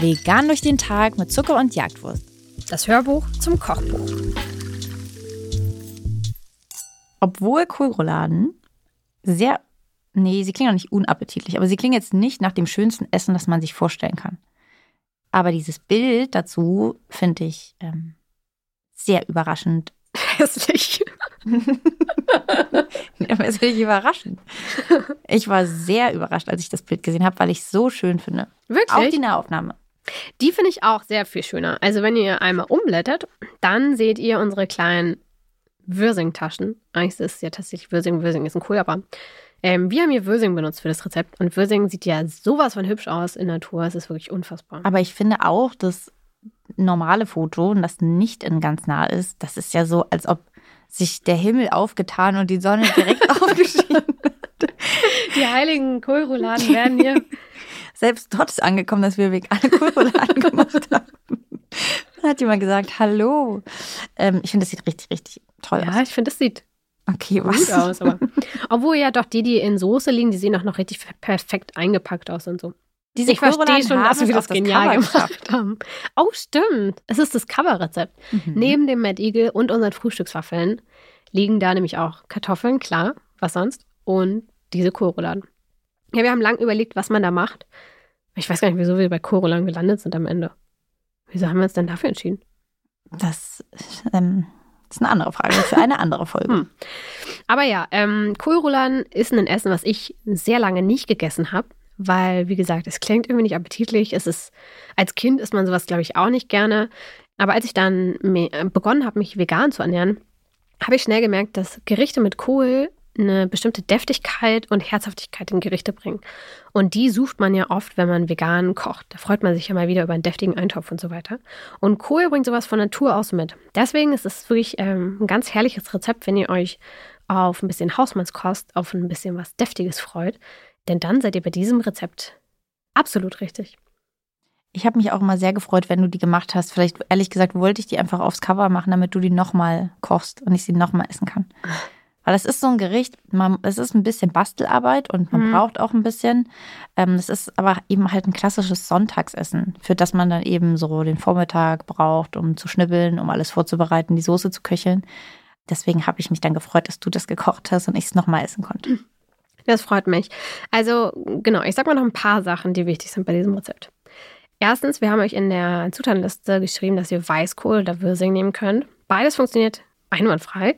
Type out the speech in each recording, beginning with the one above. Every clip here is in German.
Vegan durch den Tag mit Zucker und Jagdwurst. Das Hörbuch zum Kochbuch. Obwohl Kohlrouladen sehr, nee, sie klingen auch nicht unappetitlich, aber sie klingen jetzt nicht nach dem schönsten Essen, das man sich vorstellen kann. Aber dieses Bild dazu finde ich ähm, sehr überraschend. Hässlich. Es ist überraschend. Ich war sehr überrascht, als ich das Bild gesehen habe, weil ich es so schön finde. Wirklich? Auch die Nahaufnahme. Die finde ich auch sehr viel schöner. Also wenn ihr einmal umblättert, dann seht ihr unsere kleinen Würsing-Taschen. Eigentlich ist es ja tatsächlich Würsing. Würsing ist ein cool, aber ähm, wir haben hier Würsing benutzt für das Rezept. Und Würsing sieht ja sowas von hübsch aus in Natur. Es ist wirklich unfassbar. Aber ich finde auch, das normale Foto und das nicht in ganz nah ist, das ist ja so, als ob sich der Himmel aufgetan und die Sonne direkt aufgeschieden hat. Die heiligen Kohlrouladen werden hier. Selbst dort ist angekommen, dass wir vegane Kohlrouladen gemacht haben. Dann hat jemand gesagt, hallo. Ähm, ich finde, das sieht richtig, richtig toll Ja, aus. ich finde, das sieht Okay, gut was? aus. Aber, obwohl ja doch die, die in Soße liegen, die sehen auch noch richtig perfekt eingepackt aus und so. Diese ich verstehe Kohlrouladen schon, dass wir das das genial Cover gemacht haben. Oh, stimmt. Es ist das Coverrezept. Mhm. Neben dem Mad Eagle und unseren Frühstückswaffeln liegen da nämlich auch Kartoffeln, klar, was sonst, und diese Kohlrouladen. Ja, wir haben lang überlegt, was man da macht. Ich weiß gar nicht, wieso wir bei Kohlrouladen gelandet sind am Ende. Wieso haben wir uns denn dafür entschieden? Das ähm, ist eine andere Frage für eine andere Folge. Hm. Aber ja, ähm, Kohlrouladen ist ein Essen, was ich sehr lange nicht gegessen habe, weil, wie gesagt, es klingt irgendwie nicht appetitlich. Es ist, als Kind isst man sowas, glaube ich, auch nicht gerne. Aber als ich dann äh, begonnen habe, mich vegan zu ernähren, habe ich schnell gemerkt, dass Gerichte mit Kohl eine bestimmte Deftigkeit und Herzhaftigkeit in Gerichte bringen. Und die sucht man ja oft, wenn man vegan kocht. Da freut man sich ja mal wieder über einen deftigen Eintopf und so weiter. Und Kohl bringt sowas von Natur aus mit. Deswegen ist es wirklich ähm, ein ganz herrliches Rezept, wenn ihr euch auf ein bisschen Hausmannskost, auf ein bisschen was Deftiges freut. Denn dann seid ihr bei diesem Rezept absolut richtig. Ich habe mich auch immer sehr gefreut, wenn du die gemacht hast. Vielleicht, ehrlich gesagt, wollte ich die einfach aufs Cover machen, damit du die nochmal kochst und ich sie nochmal essen kann. Weil das ist so ein Gericht, man, es ist ein bisschen Bastelarbeit und man Mhm. braucht auch ein bisschen. Ähm, es ist aber eben halt ein klassisches Sonntagsessen, für das man dann eben so den Vormittag braucht, um zu schnibbeln, um alles vorzubereiten, die Soße zu köcheln. Deswegen habe ich mich dann gefreut, dass du das gekocht hast und ich es nochmal essen konnte. Das freut mich. Also, genau, ich sag mal noch ein paar Sachen, die wichtig sind bei diesem Rezept. Erstens, wir haben euch in der Zutatenliste geschrieben, dass ihr Weißkohl oder Würsing nehmen könnt. Beides funktioniert einwandfrei.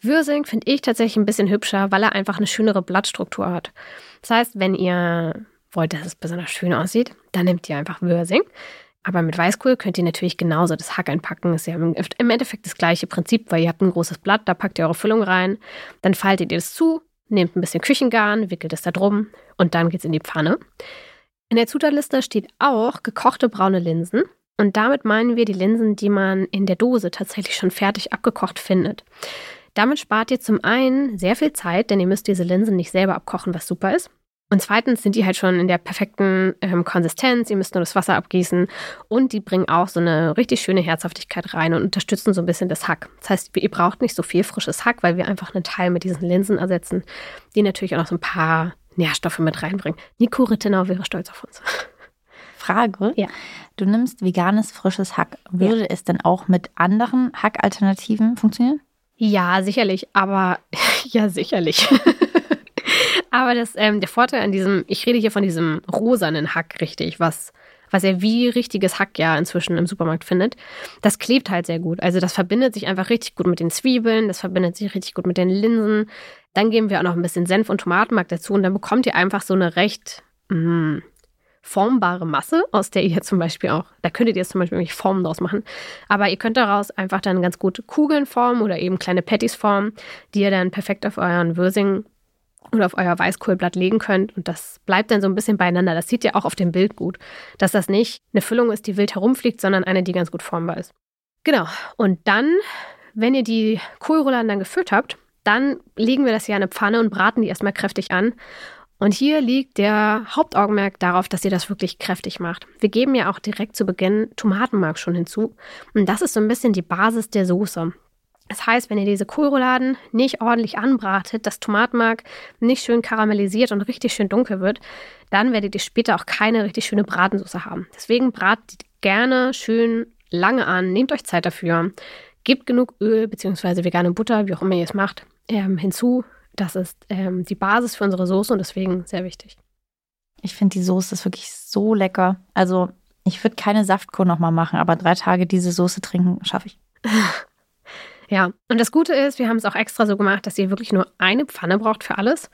Würsing finde ich tatsächlich ein bisschen hübscher, weil er einfach eine schönere Blattstruktur hat. Das heißt, wenn ihr wollt, dass es besonders schön aussieht, dann nehmt ihr einfach Würsing. Aber mit Weißkohl könnt ihr natürlich genauso das Hack einpacken. Ist ja im Endeffekt das gleiche Prinzip, weil ihr habt ein großes Blatt, da packt ihr eure Füllung rein, dann faltet ihr das zu, nehmt ein bisschen Küchengarn, wickelt es da drum und dann geht's in die Pfanne. In der Zutatenliste steht auch gekochte braune Linsen. Und damit meinen wir die Linsen, die man in der Dose tatsächlich schon fertig abgekocht findet. Damit spart ihr zum einen sehr viel Zeit, denn ihr müsst diese Linsen nicht selber abkochen, was super ist. Und zweitens sind die halt schon in der perfekten ähm, Konsistenz. Ihr müsst nur das Wasser abgießen. Und die bringen auch so eine richtig schöne Herzhaftigkeit rein und unterstützen so ein bisschen das Hack. Das heißt, ihr braucht nicht so viel frisches Hack, weil wir einfach einen Teil mit diesen Linsen ersetzen, die natürlich auch noch so ein paar Nährstoffe mit reinbringen. Nico Rittenau wäre stolz auf uns. Frage. Ja. Du nimmst veganes, frisches Hack. Würde es denn auch mit anderen Hackalternativen funktionieren? Ja, sicherlich, aber ja, sicherlich. aber das, ähm, der Vorteil an diesem, ich rede hier von diesem rosanen Hack, richtig, was, was er wie richtiges Hack ja inzwischen im Supermarkt findet, das klebt halt sehr gut. Also das verbindet sich einfach richtig gut mit den Zwiebeln, das verbindet sich richtig gut mit den Linsen. Dann geben wir auch noch ein bisschen Senf und Tomatenmark dazu und dann bekommt ihr einfach so eine recht mh, formbare Masse, aus der ihr zum Beispiel auch, da könntet ihr jetzt zum Beispiel irgendwelche Formen draus machen, aber ihr könnt daraus einfach dann ganz gut Kugeln formen oder eben kleine Patties formen, die ihr dann perfekt auf euren Würsing oder auf euer Weißkohlblatt legen könnt und das bleibt dann so ein bisschen beieinander. Das sieht ihr auch auf dem Bild gut, dass das nicht eine Füllung ist, die wild herumfliegt, sondern eine, die ganz gut formbar ist. Genau. Und dann, wenn ihr die Kohlrouladen dann gefüllt habt, dann legen wir das ja in eine Pfanne und braten die erstmal kräftig an. Und hier liegt der Hauptaugenmerk darauf, dass ihr das wirklich kräftig macht. Wir geben ja auch direkt zu Beginn Tomatenmark schon hinzu. Und das ist so ein bisschen die Basis der Soße. Das heißt, wenn ihr diese Kohlrouladen nicht ordentlich anbratet, das Tomatenmark nicht schön karamellisiert und richtig schön dunkel wird, dann werdet ihr später auch keine richtig schöne Bratensauce haben. Deswegen bratet gerne schön lange an, nehmt euch Zeit dafür, gebt genug Öl bzw. vegane Butter, wie auch immer ihr es macht, ähm, hinzu. Das ist ähm, die Basis für unsere Soße und deswegen sehr wichtig. Ich finde die Soße ist wirklich so lecker. Also ich würde keine Saftkur nochmal machen, aber drei Tage diese Soße trinken schaffe ich. Ja, und das Gute ist, wir haben es auch extra so gemacht, dass ihr wirklich nur eine Pfanne braucht für alles.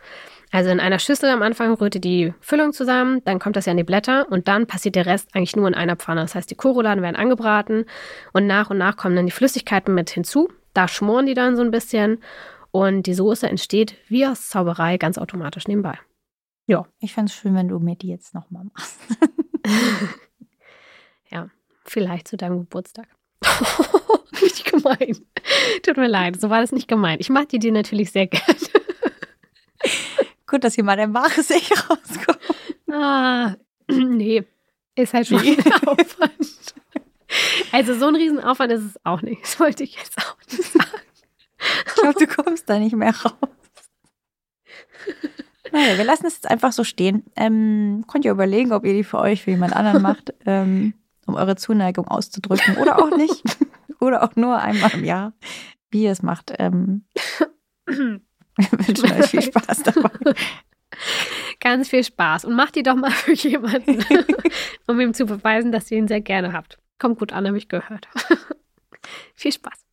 Also in einer Schüssel am Anfang rührt ihr die Füllung zusammen, dann kommt das ja in die Blätter und dann passiert der Rest eigentlich nur in einer Pfanne. Das heißt, die Kohlrouladen werden angebraten und nach und nach kommen dann die Flüssigkeiten mit hinzu. Da schmoren die dann so ein bisschen und die Soße entsteht wie aus Zauberei ganz automatisch nebenbei. Ja. Ich fände es schön, wenn du mir die jetzt nochmal machst. ja, vielleicht zu deinem Geburtstag. Richtig gemein. Tut mir leid, so war das nicht gemeint. Ich mag die dir natürlich sehr gerne. Gut, dass hier mal der wahre Sicht rauskommt. Ah, nee. Ist halt schon nee. ein Aufwand. Also so ein Riesenaufwand ist es auch nicht. Das wollte ich jetzt auch nicht sagen. Ich glaube, du kommst da nicht mehr raus. Naja, wir lassen es jetzt einfach so stehen. Ähm, könnt ihr überlegen, ob ihr die für euch, für jemand anderen macht, ähm, um eure Zuneigung auszudrücken oder auch nicht. oder auch nur einmal im Jahr, wie ihr es macht. Ähm, wir wünschen euch viel Spaß dabei. Ganz viel Spaß und macht die doch mal für jemanden, um ihm zu beweisen, dass ihr ihn sehr gerne habt. Kommt gut an, habe ich gehört. viel Spaß.